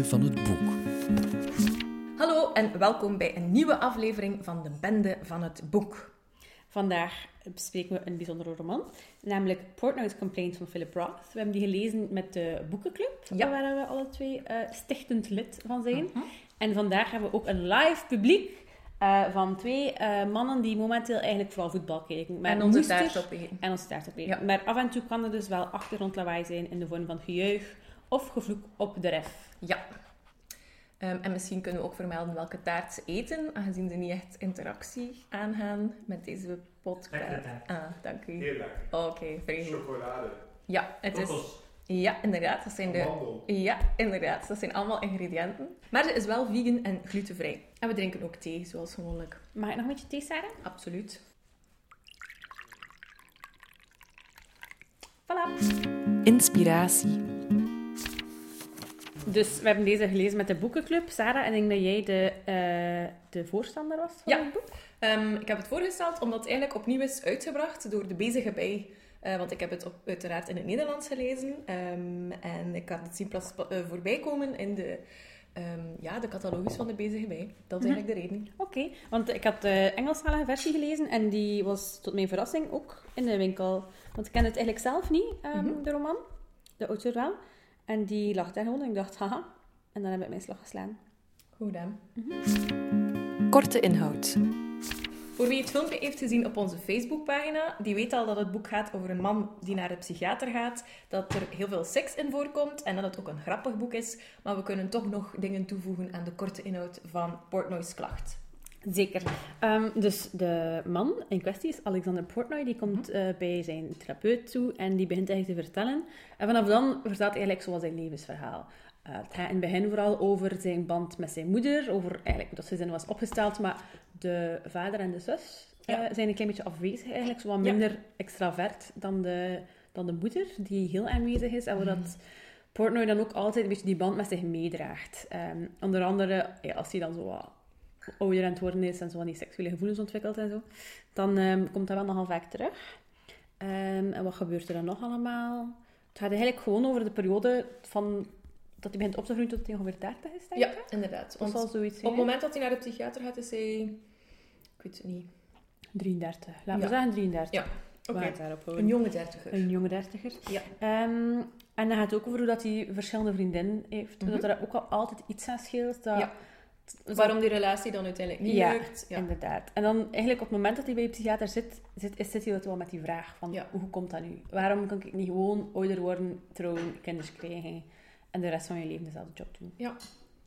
Bende van het Boek. Hallo en welkom bij een nieuwe aflevering van de Bende van het Boek. Vandaag bespreken we een bijzondere roman, namelijk Portnoy's Complaint van Philip Roth. We hebben die gelezen met de Boekenclub, Ja. waar we alle twee eh, stichtend lid van zijn. Mhm. En vandaag hebben we ook een live publiek eh, van twee eh, mannen die momenteel eigenlijk vooral voetbal kijken. Maar En onze taart opeten. En onze taart opeten. Ja. Maar af en toe kan er dus wel achtergrondlawaai zijn in de vorm van gejuich of gevloek op de ref. Ja. Ehm, en misschien kunnen we ook vermelden welke taart ze eten, aangezien ze niet echt interactie aangaan met deze podcast. Ah, dank u. Heel lekker. Oké, goed. Chocolade. Ja, het is... Ja, inderdaad. Dat zijn de... Mandel. Ja, inderdaad. Dat zijn allemaal ingrediënten. Maar ze is wel vegan en glutenvrij. En we drinken ook thee, zoals gewoonlijk. Mag ik nog een beetje thee, Sarah? Absoluut. Voilà. Inspiratie. Dus we hebben deze gelezen met de boekenclub. Sarah, en ik denk dat jij de, eh, de voorstander was van Ja. het boek. Ehm, ik heb het voorgesteld omdat het eigenlijk opnieuw is uitgebracht door de Bezige Bij. Eh, want ik heb het op, uiteraard in het Nederlands gelezen. Ehm, en ik had het zien uh, voorbij komen in de, ehm, ja, de catalogus van de Bezige Bij. Dat is Mhm. eigenlijk de reden. Oké, want ik had de Engelstalige versie gelezen en die was tot mijn verrassing ook in de winkel. Want ik kende het eigenlijk zelf niet, Mhm. de roman. De auteur wel. En die lag daar gewoon en ik dacht, haha. En dan heb ik mijn slag geslaan. Goed hè. Korte inhoud. Voor wie het filmpje heeft gezien op onze Facebookpagina, die weet al dat het boek gaat over een man die naar de psychiater gaat, dat er heel veel seks in voorkomt en dat het ook een grappig boek is, maar we kunnen toch nog dingen toevoegen aan de korte inhoud van Portnoy's klacht. Zeker. Ehm, dus de man in kwestie is Alexander Portnoy. Die komt eh, bij zijn therapeut toe en die begint eigenlijk te vertellen. En vanaf dan vertelt hij eigenlijk zoals zijn levensverhaal. Eh, het gaat in het begin vooral over zijn band met zijn moeder, over eigenlijk dat zijn gezin was opgesteld, maar de vader en de zus eh, Ja. zijn een klein beetje afwezig eigenlijk, zo wat Ja. minder extravert dan de, dan de moeder, die heel aanwezig is. En waar dat Portnoy dan ook altijd een beetje die band met zich meedraagt. Ehm, onder andere, ja, als hij dan zo wat ouder aan het worden is en zo van die seksuele gevoelens ontwikkelt en zo, dan ehm, komt dat wel nogal vaak terug. Ehm, en wat gebeurt er dan nog allemaal? Het gaat eigenlijk gewoon over de periode van dat hij begint op te groeien tot hij ongeveer 30 is, denk Ja, inderdaad. Dat Want zal zoiets op het moment dat hij naar de psychiater gaat, is hij... Ik weet het niet. 33. Laten Ja. we zeggen 33. Ja, daarop Een jonge dertiger. Een jonge dertiger. Ja. Ehm, en dan gaat het ook over hoe dat hij verschillende vriendinnen heeft. Mhm. Dat er ook al altijd iets aan scheelt. Dat, Ja. Dat- Waarom die relatie dan uiteindelijk niet Ja, lukt. Ja. Inderdaad. En dan eigenlijk op het moment dat hij bij de psychiater zit, zit, is- zit hij wel met die vraag van Ja. hoe komt dat nu? Waarom kan ik niet gewoon ouder worden, trouwen, kinderen krijgen en de rest van je leven dezelfde job doen?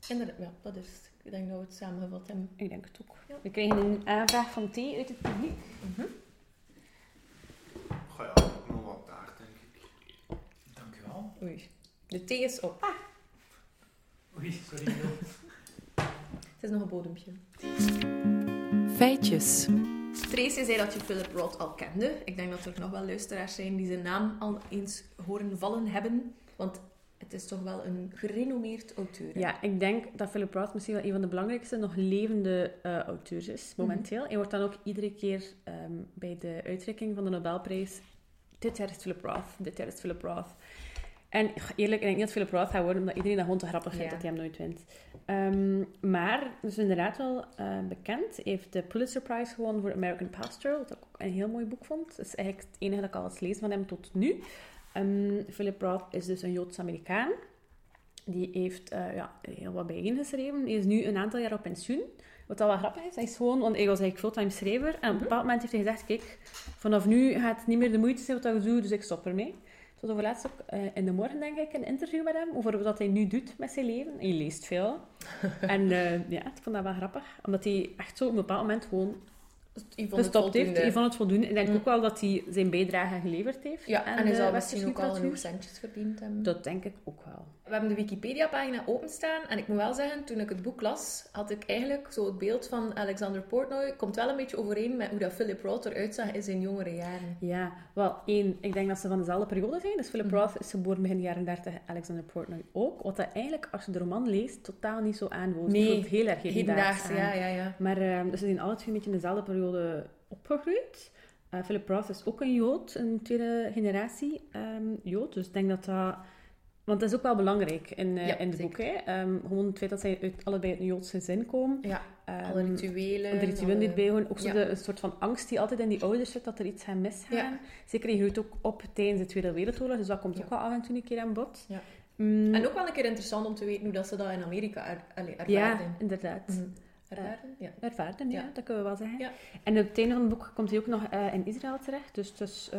Inderdaad, ja, dat is... Ik denk dat we het samengevat hebben. Ik denk het ook. Ja. We krijgen een aanvraag van thee uit het publiek. Goh ja, nog wat taart, denk ik. Dank u wel. Oei. De thee is op. Oei, sorry. Is nog een bodempje. Feitjes. Tracy zei dat je Philip Roth al kende. Ik denk dat er nog wel luisteraars zijn die zijn naam al eens horen vallen hebben. Want het is toch wel een gerenommeerd auteur. hè? Ja, ik denk dat Philip Roth misschien wel een van de belangrijkste nog levende eh, auteurs is, momenteel. Hij wordt dan ook iedere keer ehm, bij de uitreiking van de Nobelprijs dit jaar is Philip Roth, dit jaar is Philip Roth. En eerlijk, ik denk niet dat Philip Roth gaat worden, omdat iedereen dat gewoon te grappig vindt Ja. dat hij hem nooit wint. Ehm, maar, dus inderdaad wel eh, bekend. Hij heeft de Pulitzer Prize gewonnen voor American Pastoral, wat ik ook een heel mooi boek vond. Dat is eigenlijk het enige dat ik al had gelezen van hem tot nu. Ehm, Philip Roth is dus een Joods-Amerikaan. Die heeft eh, ja, heel wat bijeengeschreven. Hij is nu een aantal jaar op pensioen. Wat al wel grappig is. Hij is gewoon, want hij was eigenlijk fulltime schrijver. En op een bepaald moment heeft hij gezegd, kijk, vanaf nu gaat het niet meer de moeite zijn wat ik doe, dus ik stop ermee. Zoals over laatst ook eh, in de morgen, denk ik, een interview met hem over wat hij nu doet met zijn leven. Hij leest veel. en eh, ja, ik vond dat wel grappig. Omdat hij echt zo op een bepaald moment gewoon Het gestopt heeft. vond het voldoende. Ik denk Mm. ook wel dat hij zijn bijdrage geleverd heeft. Ja, en hij zal misschien ook al genoeg centjes verdiend hebben. Dat denk ik ook wel. We hebben de Wikipedia-pagina openstaan en ik moet wel zeggen, toen ik het boek las, had ik eigenlijk zo het beeld van Alexander Portnoy, komt wel een beetje overeen met hoe dat Philip Roth eruit zag in zijn jongere jaren. Ja, wel één. Ik denk dat ze van dezelfde periode zijn. Dus Philip Mhm. Roth is geboren begin jaren 30, Alexander Portnoy ook. Wat dat eigenlijk, als je de roman leest, totaal niet zo aanvoelt. Nee, Het heel erg aan. ja, ja, ja. Maar ehm, dus ze zijn alle twee een beetje in dezelfde periode opgegroeid. Eh, Philip Roth is ook een Jood, een tweede generatie ehm, Jood. Dus ik denk dat dat Want dat is ook wel belangrijk in, Ja, in het boek. Hè? Ehm, gewoon het feit dat zij uit, allebei uit een Joods gezin komen. Ja, Ehm, alle rituelen. de rituelen die alle- erbij horen. Ook zo ja. de, een soort van angst die altijd in die ouders zit, dat er iets gaat misgaan. Ja. Zeker, je groeit ook op tijdens de Tweede Wereldoorlog, dus dat komt ook wel af en toe een keer aan bod. Ja. Mm, En ook wel een keer interessant om te weten hoe dat ze dat in Amerika er, allee, ja, inderdaad. Mhm. Ervaarden? Ja. Ervaarden, ja, Ja. dat kunnen we wel zeggen. Ja. En op het einde van het boek komt hij ook nog eh, in Israël terecht. Dus, dus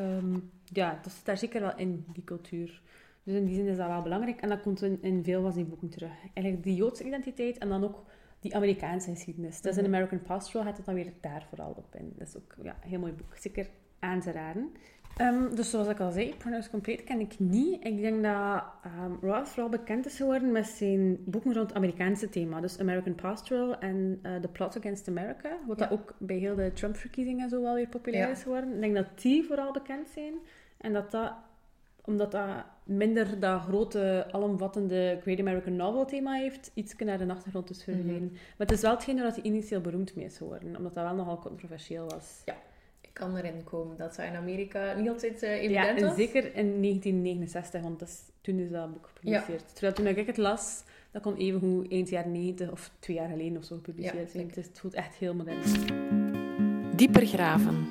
ja, dat zit daar zeker wel in, die cultuur. Dus in die zin is dat wel belangrijk. En dat komt in, in veel van die boeken terug. Eigenlijk die Joodse identiteit en dan ook die Amerikaanse geschiedenis. Dus in Mhm. American Pastoral gaat het dan weer daar vooral op in. Dat is ook ja, een heel mooi boek. Zeker aan te raden. Ehm, dus zoals ik al zei, Pronouns Complete ken ik niet. Ik denk dat ehm, Roth vooral bekend is geworden met zijn boeken rond het Amerikaanse thema. Dus American Pastoral en eh, The Plot Against America. Wat Ja. dat ook bij heel de Trump-verkiezingen en zo wel weer populair Ja. is geworden. Ik denk dat die vooral bekend zijn. En dat dat, omdat dat minder dat grote, alomvattende Great American Novel thema heeft, iets naar de achtergrond is verdwenen. Maar het is wel hetgeen waar hij initieel beroemd mee is geworden. Omdat dat wel nogal controversieel was. Ik kan erin komen dat zij in Amerika niet altijd Ja, evident en was. zeker in 1969, want dat is, toen is dat boek gepubliceerd. Terwijl toen ik het las, dat kon evengoed eind jaren 90 of twee jaar geleden of zo gepubliceerd Ja, zijn. is- het voelt echt heel modern. Dieper graven.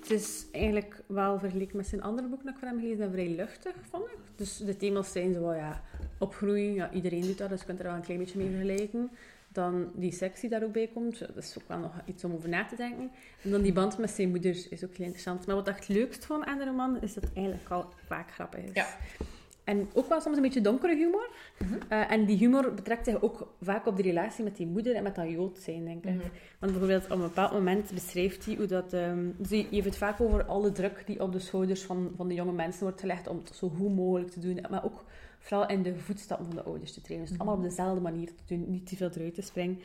Het is eigenlijk wel vergeleken met zijn andere boek dat ik van hem gelezen heb, vrij luchtig, vond ik. Dus de thema's zijn zo, ja, opgroeien, ja, iedereen doet dat, dus je kunt er wel een klein beetje mee vergelijken. Dan die seks die daar ook bij komt, dat is ook wel nog iets om over na te denken. En dan die band met zijn moeder is ook heel interessant. Maar wat ik het leukst vond aan de roman, is dat het eigenlijk al vaak grappig is. Ja. En ook wel soms een beetje donkere humor. Mhm. Eh, en die humor betrekt zich ook vaak op de relatie met die moeder en met dat Jood zijn, denk ik. Mhm. Want bijvoorbeeld op een bepaald moment beschrijft hij hoe dat... dus hij heeft het vaak over alle druk die op de schouders van, van de jonge mensen wordt gelegd om het zo goed mogelijk te doen. Maar ook vooral in de voetstappen van de ouders te trainen. Dus Mhm. allemaal op dezelfde manier te doen, niet te veel eruit te springen.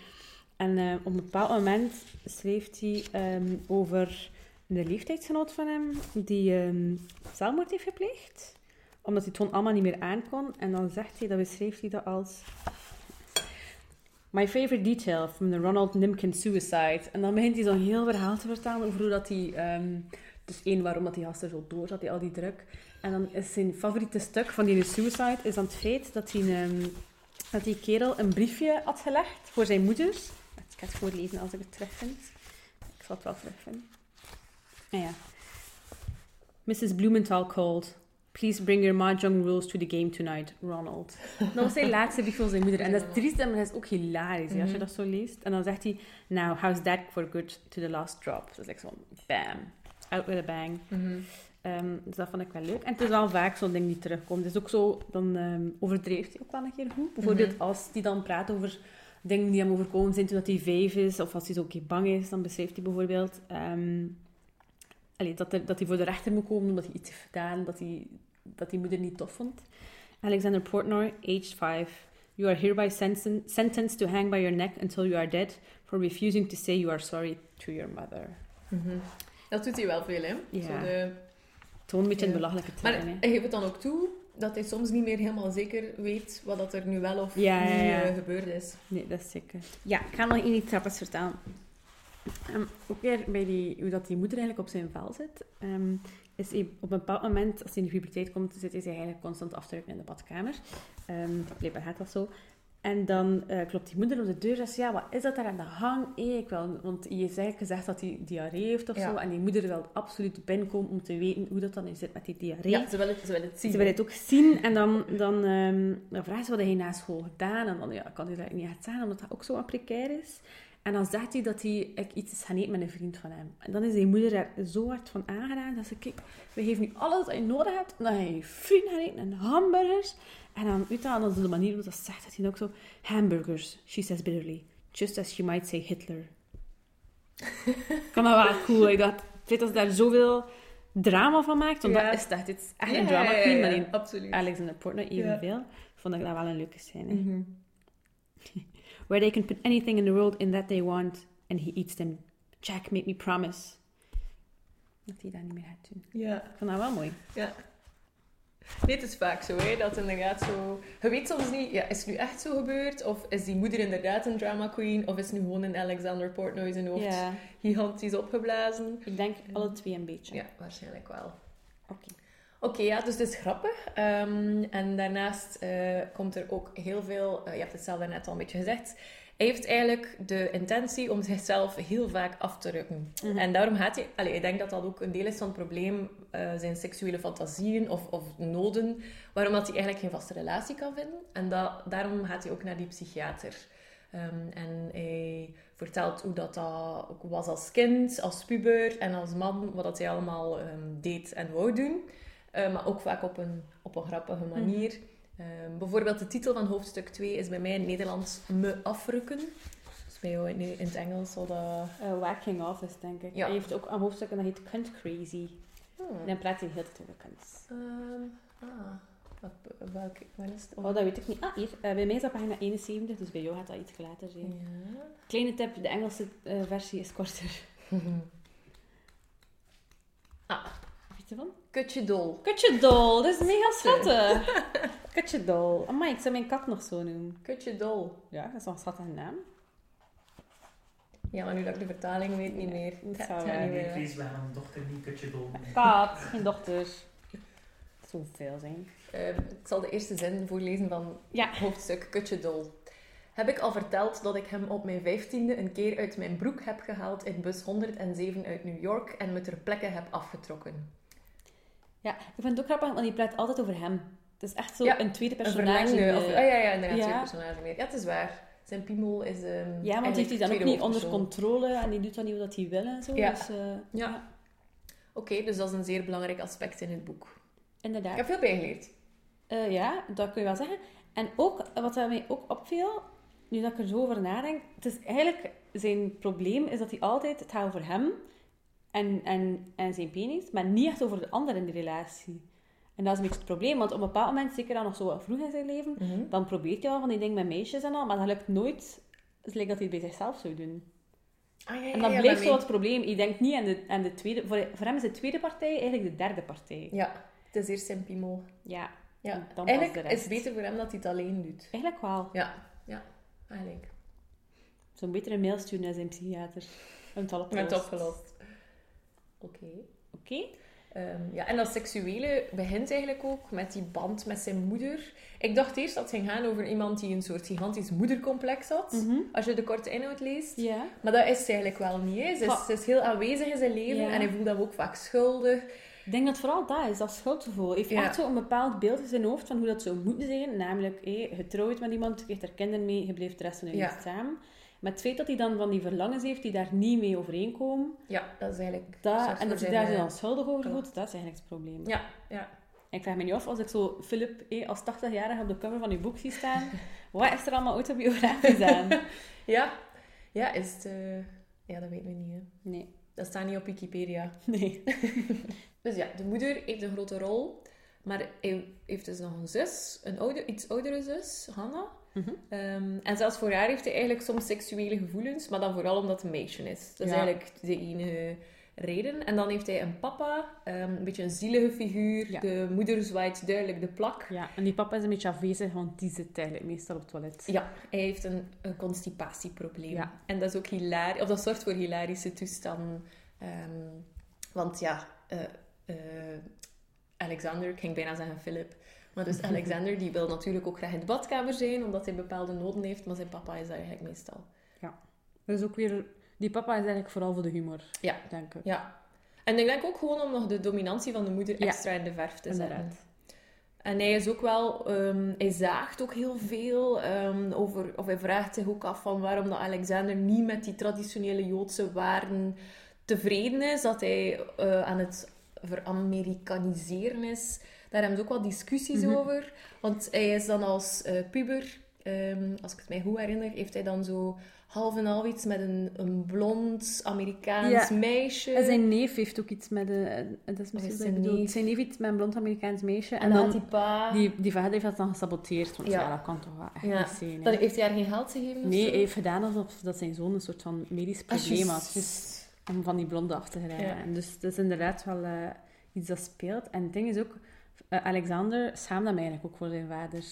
En eh, op een bepaald moment schrijft hij ehm, over een leeftijdsgenoot van hem die ehm, zelfmoord heeft gepleegd. Omdat hij het gewoon allemaal niet meer aankon. En dan zegt hij, dat beschrijft hij dat als... My favorite detail from the Ronald Nimkin suicide. En dan begint hij zo'n heel verhaal te vertellen over hoe dat hij... ehm, dus één, waarom dat die gast er zo door zat, die al die druk. En dan is zijn favoriete stuk van die suicide is dan het feit dat die, ehm, dat die kerel een briefje had gelegd voor zijn moeder. Ik ga het voorlezen als ik het terugvind. Ik zal het wel terugvinden. Ah ja. Mrs. Blumenthal called. Please bring your mahjong rules to the game tonight, Ronald. Dat was zijn laatste brief van zijn moeder. En dat is triest, maar dat is ook hilarisch hè, als je Mhm. dat zo leest. En dan zegt hij, now, how's that for good to the last drop? Dat is like zo'n bam, out with a bang. Mhm. Ehm, dus dat vond ik wel leuk. En het is wel vaak zo'n ding die terugkomt. Het is ook zo, dan ehm, overdreeft hij ook wel een keer goed. Bijvoorbeeld Mhm. als hij dan praat over dingen die hem overkomen zijn toen dat hij vijf is, of als hij zo een keer bang is, dan beschrijft hij bijvoorbeeld allee, dat, er, dat hij voor de rechter moet komen omdat hij iets heeft gedaan dat hij, dat die moeder niet tof vond. Alexander Portnoy, aged 5. You are hereby sentenced to hang by your neck until you are dead for refusing to say you are sorry to your mother. Mhm. Dat doet hij wel veel, hè? Ja. Zo de... Toon een beetje Ja. een belachelijke Maar hè. hij geeft het dan ook toe dat hij soms niet meer helemaal zeker weet wat dat er nu wel of Ja, niet ja, ja. eh, gebeurd is. Nee, dat is zeker. Ja, ik ga nog één iets trappers vertellen. Ehm, ook weer bij die, hoe dat die moeder eigenlijk op zijn vel zit. ehm, is hij op een bepaald moment, als hij in de puberteit komt, zit hij zich eigenlijk constant af te in de badkamer. Ehm blijkbaar gaat dat zo. En dan eh, klopt die moeder op de deur en zegt, ja, wat is dat daar aan de hang? Eh, ik wil, want je heeft eigenlijk gezegd dat hij diarree heeft of Ja. zo. En die moeder wil absoluut binnenkomen om te weten hoe dat dan nu zit met die diarree. Ja, ze willen het, ze willen het zien. Ze willen het ook zien en dan, dan, ehm dan vragen ze wat hij na school gedaan. En dan ja, kan hij dat niet echt zeggen, omdat dat ook zo precair is. En dan zegt hij dat hij ik, iets is gaan eten met een vriend van hem. En dan is die moeder er zo hard van aangedaan dat ze, kijk, we geven nu alles wat je nodig hebt. En dan ga je je vriend gaan eten en hamburgers. En dan, weet je dan is de manier hoe dat zegt, dat hij ook zo, hamburgers, she says bitterly. Just as she might say Hitler. vond dat wel cool. Ik dacht, dat ze daar zoveel drama van maakt, want Ja. dat is echt, het is echt Ja, een drama queen, ja, maar die absoluut. Alexander Portnoy evenveel, vond ik dat wel een leuke scène. Mhm. Where they can put anything in the world in that they want, and he eats them. Jack, make me promise. Dat hij dat niet meer gaat doen. Ja. Ik vond dat wel mooi. Ja. Nee, het is vaak zo, hè, dat inderdaad zo... Je weet soms niet, ja, is het nu echt zo gebeurd? Of is die moeder inderdaad een drama queen? Of is het nu gewoon een Alexander Portnoy zijn hoofd gigantisch opgeblazen? ik denk alle twee een beetje. Ja, waarschijnlijk wel. Oké. Oké, ja, dus het is grappig. Ehm, en daarnaast eh, komt er ook heel veel... eh, je hebt het zelf daarnet al een beetje gezegd. Hij heeft eigenlijk de intentie om zichzelf heel vaak af te rukken. Mhm. En daarom gaat hij... Allee, ik denk dat dat ook een deel is van het probleem. eh, zijn seksuele fantasieën of, of noden. Waarom dat hij eigenlijk geen vaste relatie kan vinden. En dat, daarom gaat hij ook naar die psychiater. Ehm, en hij vertelt hoe dat, dat ook was als kind, als puber en als man. Wat dat hij allemaal ehm, deed en wou doen. Eh, maar ook vaak op een, op een grappige manier. Ehm, bijvoorbeeld de titel van hoofdstuk 2 is bij mij in het Nederlands Me afrukken. Dus bij jou in, in het Engels zal dat... Eh, Whacking Off is, denk ik. Ja. Hij heeft ook een hoofdstuk en dat heet Cunt Crazy. Hmm. En dan praat hij heel tijd over kunst. Ah, wat, is het? Oh, dat weet ik niet. Ah, hier. Eh, bij mij is dat pagina 71, dus bij jou gaat dat iets later zijn. Ja. Kleine tip, de Engelse eh, versie is korter. ah, Kutje dol. Kutje dol, dat is mega schattig. Kutje dol. Amai, ik zou mijn kat nog zo noemen. Kutje dol. Ja, dat is wel een schattige naam. Ja, maar nu dat ik de vertaling weet, niet meer. dat zou wel. niet meer. ik lees bij mijn dochter niet kutje dol. Kat, geen dochter. Zoveel zijn. Ehm, ik zal de eerste zin voorlezen van Ja. hoofdstuk Kutje Dol. Heb ik al verteld dat ik hem op mijn vijftiende een keer uit mijn broek heb gehaald in bus 107 uit New York en me ter plekke heb afgetrokken? Ja, ik vind het ook grappig, want die praat altijd over hem. Het is echt zo Ja, een tweede Een personage. verlengde, eh, of, oh ja, ja, inderdaad, ja. twee personage meer. Ja, het is waar. Zijn piemel is ehm ja, want heeft hij dan ook niet onder controle en die doet dan niet wat hij wil en zo. Ja. Dus, eh, Ja. Oké, dus dat is een zeer belangrijk aspect in het boek. inderdaad. Ik heb veel bijgeleerd. Eh, ja, dat kun je wel zeggen. En ook, wat mij ook opviel, nu dat ik er zo over nadenk, het is eigenlijk zijn probleem is dat hij altijd, het gaat over hem en, en, en zijn penis, maar niet echt over de ander in de relatie. En dat is een beetje het probleem, want op een bepaald moment, zeker dan nog zo vroeg in zijn leven, dan probeert hij wel van die dingen met meisjes en al, maar dat lukt nooit. Het lijkt dat hij het bij zichzelf zou doen. Ah, ja, ja, En dat ja, blijft zo het probleem. Je denkt niet aan de, aan de tweede... Voor, voor hem is de tweede partij eigenlijk de derde partij. Ja, het is eerst zijn piemel. Ja. Ja. Dan Eigenlijk is het beter voor hem dat hij het alleen doet. Eigenlijk wel. Ja, ja, eigenlijk. Zo'n betere mail sturen naar zijn psychiater. En het opgelost. Oké. Oké. Ehm, ja, en dat seksuele begint eigenlijk ook met die band met zijn moeder. Ik dacht eerst dat het ging gaan over iemand die een soort gigantisch moedercomplex had. Mhm. Als je de korte inhoud leest. Maar dat is ze eigenlijk wel niet. Hè. Ze, is, ze is heel aanwezig in zijn leven en hij voelt dat ook vaak schuldig. Ik denk dat vooral dat is, dat schuldgevoel. Hij heeft Ja. echt zo'n bepaald beeld in zijn hoofd van hoe dat zou moeten zijn. Namelijk, hé, je trouwt met iemand, je krijgt er kinderen mee, je blijft de rest van je Ja. leven samen. Maar het feit dat hij dan van die verlangens heeft die daar niet mee overeenkomen, Ja, dat is eigenlijk... dat, en dat hij daar zich eh, dan schuldig over voelt, dat is eigenlijk het probleem. Ja, ja. Ik vraag me niet af, als ik zo Philip hé, als 80-jarige op de cover van uw boek zie staan, wat is er allemaal autobiografisch aan? Ja, ja is het... eh, Ja, dat weten we niet. Hè. Nee. Dat staat niet op Wikipedia. Nee. Dus ja, de moeder heeft een grote rol. Maar hij heeft dus nog een zus, een oude, iets oudere zus, Hanna. Mhm. Ehm, en zelfs voor haar heeft hij eigenlijk soms seksuele gevoelens, maar dan vooral omdat het een meisje is. Dat is Ja. eigenlijk de enige reden. En dan heeft hij een papa, ehm, een beetje een zielige figuur. Ja. De moeder zwaait duidelijk de plak. Ja, en die papa is een beetje afwezig, want die zit eigenlijk meestal op het toilet. Ja, hij heeft een, een constipatieprobleem. Ja. En dat is ook hilarisch, of dat zorgt voor hilarische toestanden. Ehm, want ja, eh, eh, Alexander, ik ging bijna zeggen Philip. Maar dus Alexander, die wil natuurlijk ook graag in de badkamer zijn, omdat hij bepaalde noden heeft. Maar zijn papa is daar eigenlijk meestal. Dus ook weer... Die papa is eigenlijk vooral voor de humor, Ja. denk ik. Ja. En ik denk ook gewoon om nog de dominantie van de moeder Ja. extra in de verf te zetten. Inderdaad. En hij is ook wel, ehm, hij zaagt ook heel veel ehm, over, of hij vraagt zich ook af van waarom dat Alexander niet met die traditionele Joodse waarden tevreden is, dat hij eh, aan het veramerikaniseren is. Daar hebben ze ook wel discussies Mhm. over, want hij is dan als eh, puber, ehm, als ik het mij goed herinner, heeft hij dan zo half en half iets met een, een blond Amerikaans Ja. meisje. En zijn neef heeft ook iets met... een dat is misschien zijn neef? Zijn neef iets met een blond Amerikaans meisje. en En dan die pa... Die, die vader heeft dat dan gesaboteerd. Want ja, Ja. dat kan toch wel echt Ja. niet zijn. Dan heeft hij haar geen geld gegeven Nee, hij heeft gedaan alsof dat zijn zoon een soort van medisch Ah, probleem had. Dus om van die blonde af te geraken. Ja. En Dus het is inderdaad wel eh, iets dat speelt. En het ding is ook, eh, Alexander schaamt hem eigenlijk ook voor zijn vader.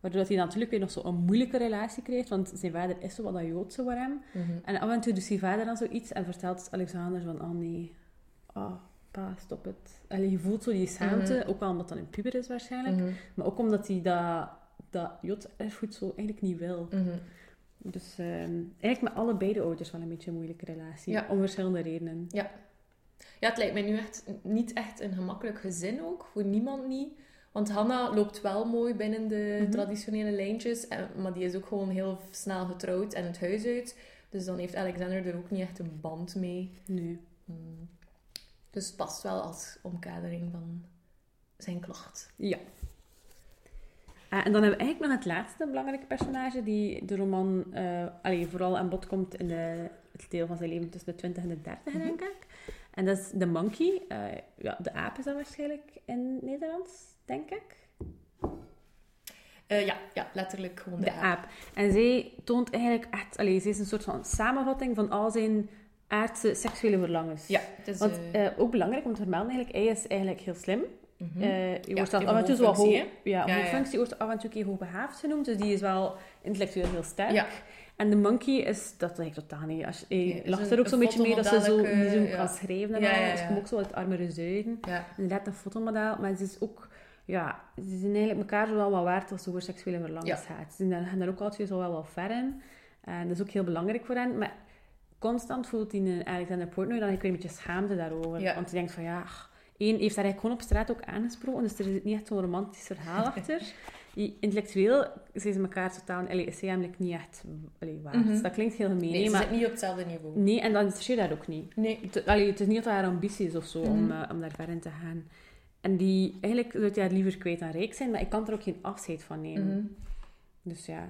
Waardoor dat hij natuurlijk weer nog zo'n moeilijke relatie krijgt, want zijn vader is zo wat dat Joodse voor hem. Mhm. En af en toe doet zijn vader dan zoiets en vertelt Alexander van, oh nee, oh, pa, stop het. Allee, je voelt zo die schaamte, Mhm. ook wel omdat dat een puber is waarschijnlijk. Mhm. Maar ook omdat hij dat, dat Jot-erfgoed zo eigenlijk niet wil. Dus ehm, eigenlijk met allebei de ouders wel een beetje een moeilijke relatie. Ja. Om verschillende redenen. Ja, het lijkt mij nu echt niet echt een gemakkelijk gezin ook. Voor niemand niet. Want Hanna loopt wel mooi binnen de Mhm. traditionele lijntjes. En, maar die is ook gewoon heel snel getrouwd en het huis uit. Dus dan heeft Alexander er ook niet echt een band mee. Nee. Hmm. Dus het past wel als omkadering van zijn klacht. Ja. Ah, en dan hebben we eigenlijk nog het laatste belangrijke personage die de roman eh, allee, vooral aan bod komt in de, het deel van zijn leven tussen de 20 en de 30, Mhm. denk ik. En dat is de monkey. Eh, ja, de aap is dat waarschijnlijk in Nederlands, denk ik. Eh, ja, ja, letterlijk gewoon de, De aap. aap. En zij toont eigenlijk echt... Allee, zij is een soort van samenvatting van al zijn aardse seksuele verlangens. Ja. Want eh, ook belangrijk om te vermelden, eigenlijk, hij is eigenlijk heel slim. mhm. Je Ja, wordt die af en toe hoogfunctie, hoog, ja, Ja, hoogfunctie wordt af en toe hoogbehaafd genoemd, dus die is wel intellectueel heel sterk. Ja. En de monkey is, dat ik totaal niet. Als, je- Ja, lacht er ook een zo'n beetje mee dat ze zo niet zo ja. kan schrijven en Ja, ja, Ze ja. komt ook zo uit armere zuiden. ja. Inderdaad, een fotomodel, maar ze is ook, ja, ze zijn eigenlijk elkaar zo wel wat waard als het over seksuele verlangens gaat. Ze zijn daar- gaan daar ook altijd zo wel wat ver in. En dat is ook heel belangrijk voor hen. Maar constant voelt hij een Alexander Portnoy dan ik een beetje schaamte daarover. Ja. Want hij denkt van, ja, één, heeft daar eigenlijk gewoon op straat ook aangesproken, dus er is niet echt zo'n romantisch verhaal achter. Die- Intellectueel zijn ze elkaar totaal... Allee, is hij eigenlijk niet echt allee, waard. Mhm. Dat klinkt heel gemeen, Nee, ze maar... zit niet op hetzelfde niveau. Nee, en dan interesseert dat ook niet. Nee. Het, allee, het is niet dat haar ambitie is of zo om, Mhm. eh, om daar ver in te gaan. En die, eigenlijk zou hij haar liever kwijt dan rijk zijn, maar ik kan er ook geen afscheid van nemen. Mhm. Dus ja.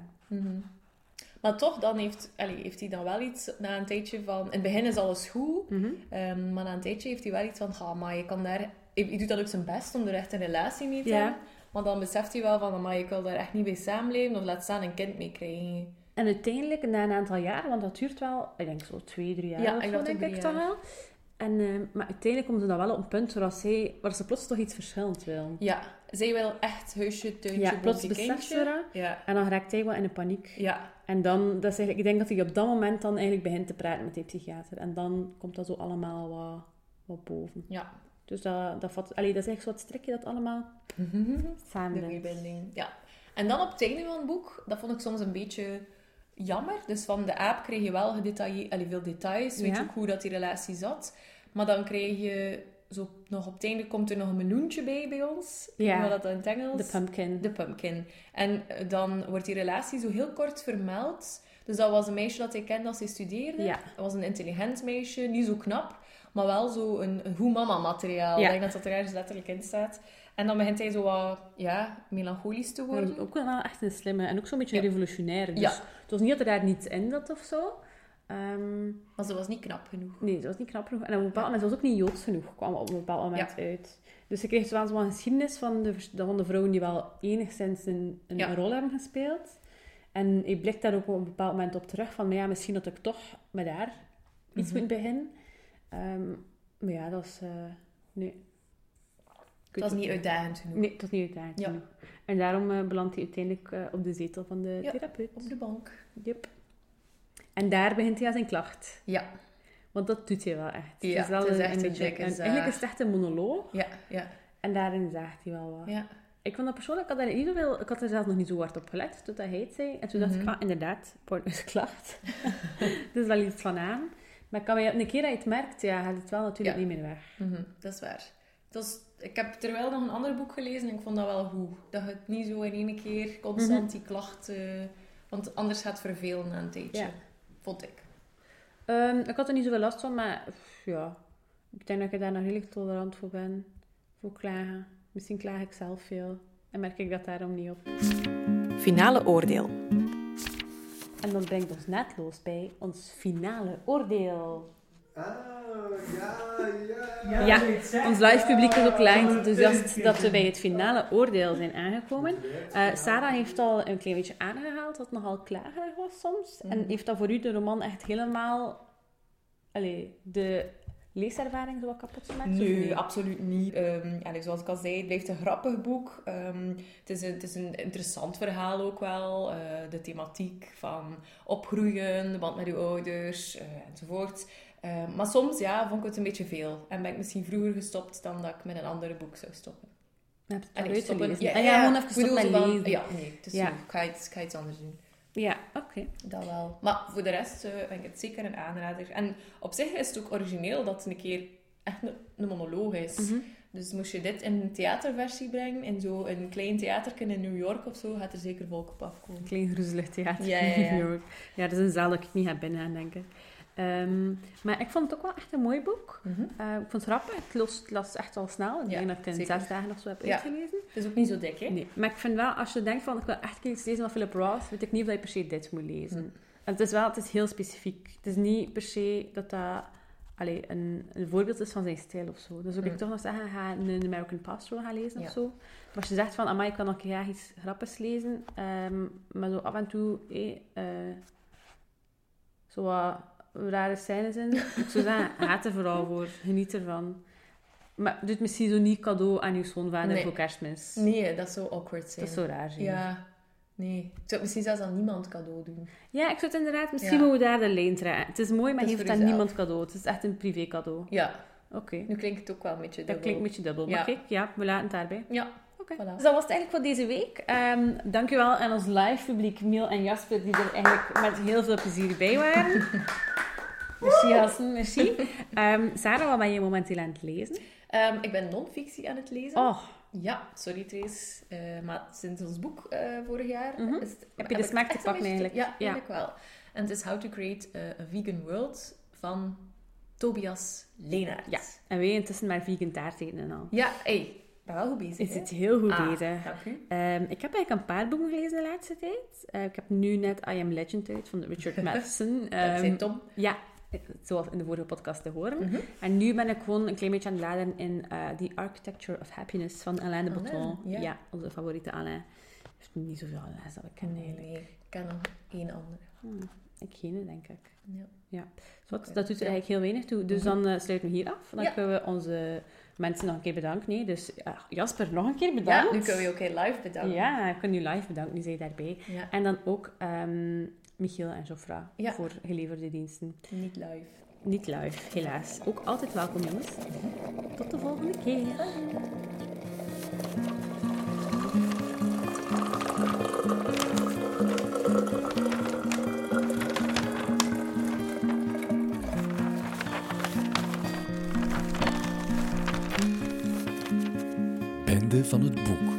Maar toch, dan heeft, heeft hij dan wel iets na een tijdje van... In het begin is alles goed, Mhm. ehm, maar na een tijdje heeft hij wel iets van... "Ha, maar je kan daar... Hij, hij doet dat ook zijn best om er echt een relatie mee te hebben. Maar dan beseft hij wel van... Maar ik wil daar echt niet mee samenleven of laat staan een kind mee krijgen. En uiteindelijk, na een aantal jaren, want dat duurt wel, ik denk zo twee, drie jaar Ja, of ik zo, denk ik toch jaar. wel. En, eh, maar uiteindelijk komen ze dan wel op een punt waar, zij, waar ze plots toch iets verschillend wil. Ja, zij wil echt huisje, tuintje, Ja, plots beseft ze. Ja, En dan raakt hij wel in een paniek. ja. En dan, dat is eigenlijk, ik denk dat hij op dat moment dan eigenlijk begint te praten met die psychiater. En dan komt dat zo allemaal wat, wat boven. ja. Dus dat, dat, vat, allee, dat is echt zo het strikje dat allemaal De samen verbinding. Ja. En dan op het einde van het boek, dat vond ik soms een beetje jammer. Dus van de aap kreeg je wel gedetailleerd, veel details. Weet je Ja. ook hoe dat die relatie zat. Maar dan kreeg je zo nog op het einde komt er nog een meloentje bij bij ons. Ik Ja. wat dat in het Engels. De pumpkin. De pumpkin. En eh, dan wordt die relatie zo heel kort vermeld. Dus dat was een meisje dat hij kende als hij studeerde. Ja. Dat was een intelligent meisje, niet zo knap, maar wel zo een, een goed mama-materiaal. Ja. Ik denk dat dat er ergens letterlijk in staat. En dan begint hij zo wat, ja, melancholisch te Ja, worden. ook wel echt een slimme en ook zo'n beetje Ja. revolutionair. Dus Ja. het was niet dat er daar niets in zat of zo. Ehm, Maar ze was niet knap genoeg. nee, dat was niet knap genoeg. En op een bepaald moment was ook niet joods genoeg, kwam op een bepaald moment uit. Dus je kreeg wel zo'n geschiedenis van de, van de vrouwen die wel enigszins een, een rol hebben gespeeld. En ik blik daar ook op een bepaald moment op terug van, maar ja, misschien dat ik toch met haar iets Mhm. moet beginnen. Ehm, maar ja, dat is... eh, nee. Het weet was niet uitdagend genoeg. Nee, het was niet uitdagend Ja. genoeg. En daarom eh, belandt hij uiteindelijk eh, op de zetel van de Ja. therapeut. Op de bank. Yep. En daar begint hij aan zijn klacht. Ja, Want dat doet hij wel echt. Ja, wel het is een- echt een dikke een-. Eigenlijk is het echt een monoloog. ja, ja, En daarin zaagt hij wel wat. ja. Ik vond dat persoonlijk, ik had, daar niet zoveel, ik had er zelf nog niet zo hard op gelet, totdat hij het zei. En toen dacht ik, Mhm. ah, inderdaad, porno's klacht. dus wel iets van aan. Maar kan me, een keer dat je het merkt, ja, gaat het wel natuurlijk Ja. niet meer weg. Mhm, dat is waar. Dat is, ik heb terwijl nog een ander boek gelezen en ik vond dat wel goed. Dat je het niet zo in één keer constant Mhm. die klachten... Want anders gaat het vervelen na een tijdje. Ja. Vond ik. Ehm, ik had er niet zoveel last van, maar pff, ja, ik denk dat ik daar nog redelijk tolerant voor ben. Voor klagen. Misschien klaag ik zelf veel. En merk ik dat daarom niet op. Finale oordeel. En dat brengt ons naadloos bij ons finale oordeel. Ah, ja, ja. Ons live publiek is ook Ja, enthousiast dat we bij het finale oordeel zijn aangekomen. Eh, Sarah heeft al een klein beetje aangehaald dat het nogal klagerig was soms. En heeft dat voor u de roman echt helemaal... Allee, de leeservaring zo wat kapot gemaakt? Nee, absoluut niet. Ehm, ja, zoals ik al zei, het blijft een grappig boek. Ehm, het, is een, het is een interessant verhaal ook wel. Eh, de thematiek van opgroeien, de band met uw ouders, eh, enzovoort. Eh, maar soms ja, vond ik het een beetje veel. En ben ik misschien vroeger gestopt dan dat ik met een andere boek zou stoppen. Heb je het al stoppen-? Ja, Ah, ja, ja, gewoon even bedoel stoppen met van- lezen. Ja, nee, Ja. zo. Ik, ga iets, ik ga iets anders doen. Ja, oké. Dat wel. Maar voor de rest eh, vind ik het zeker een aanrader. En op zich is het ook origineel dat het een keer echt een, een monoloog is. Mhm. Dus moest je dit in een theaterversie brengen, in zo'n klein theaterke in New York of zo, gaat er zeker volk op afkomen. Een klein groezelig theater Ja, in. New York. Ja, dat is een zaal dat ik niet ga binnen gaan denken. Ehm, maar ik vond het ook wel echt een mooi boek. Mhm. Eh, ik vond het grappig. Het las, het las echt al snel. Ik Ja, denk dat ik het in zeker. zes dagen of zo heb Ja. uitgelezen. Het is ook niet zo dik, hè? Nee, maar ik vind wel, als je denkt van, ik wil echt iets lezen van Philip Roth, weet ik niet of je per se dit moet lezen. Hm. En het is wel, het is heel specifiek. Het is niet per se dat dat allee, een, een voorbeeld is van zijn stijl of zo. Dus ook ik toch nog zeggen, ga een American Pastoral gaan lezen Ja. of zo. Maar als je zegt van, amai, ik kan nog een keer graag iets grappigs lezen, ehm, maar zo af en toe, eh, eh, zo wat rare scènes in. Ik zou zeggen, haat er vooral voor. Geniet ervan. Maar doe het misschien zo niet cadeau aan je schoonvader Nee. voor kerstmis. Nee, dat zou awkward zijn. Dat is zo raar zijn. Ja, nee. Ik zou het misschien zelfs aan niemand cadeau doen. Ja, ik zou het inderdaad... Misschien Ja. moeten we daar de lijn trekken. Het is mooi, maar geef het aan niemand cadeau. Het is echt een privé cadeau. Ja, Oké. nu klinkt het ook wel een beetje Dat dubbel. klinkt een beetje dubbel. Ja. Maar kijk, ja, we laten het daarbij. Ja, Oké. Voilà. Dus dat was het eigenlijk voor deze week. Ehm dankjewel aan ons live publiek, Miel en Jasper, die er eigenlijk met heel veel plezier bij waren. merci, gasten. Merci. Ehm, Sarah, wat ben je momenteel aan het lezen? Ehm, ik ben non-fictie aan het lezen. Oh, Ja, sorry Trace. Eh, maar sinds ons boek eh, vorig jaar... Mhm. is het- Heb je de smaak te pakken eigenlijk? Ja, Ja. eigenlijk wel. En het is How to Create a, Vegan World van Tobias Leenaert. Ja. en wij intussen maar vegan taart eten en al. Ja, hey, ben wel goed bezig. Is het heel goed Ah, bezig. Dank u. Ehm, ik heb eigenlijk een paar boeken gelezen de laatste tijd. Eh, ik heb nu net I Am Legend uit van Richard Matheson. Dat zei Ehm, Tom. ja, zoals in de vorige podcast te horen. Mhm. En nu ben ik gewoon een klein beetje aan het bladeren in eh The Architecture of Happiness van Alain de Botton. ja. onze favoriete Alain. Heeft niet zoveel Alain dat ik ken Nee, eigenlijk. nee. Ik ken nog één andere. Hmm, ik geen, denk ik. Ja. Dus dat doet er eigenlijk heel weinig toe. Dus Mhm. dan eh, sluiten we hier af. Dan Ja. kunnen we onze mensen nog een keer bedanken. Nee, dus ja, Jasper, nog een keer bedankt. Ja, nu kunnen we je ook heel live bedanken. Ja, ik kan u live bedanken, nu zijn je daarbij. Ja, En dan ook ehm, Michiel en Jofra Ja. voor geleverde diensten. niet live. Niet live, helaas. Ook altijd welkom, jongens. Tot de volgende keer. Einde van het boek.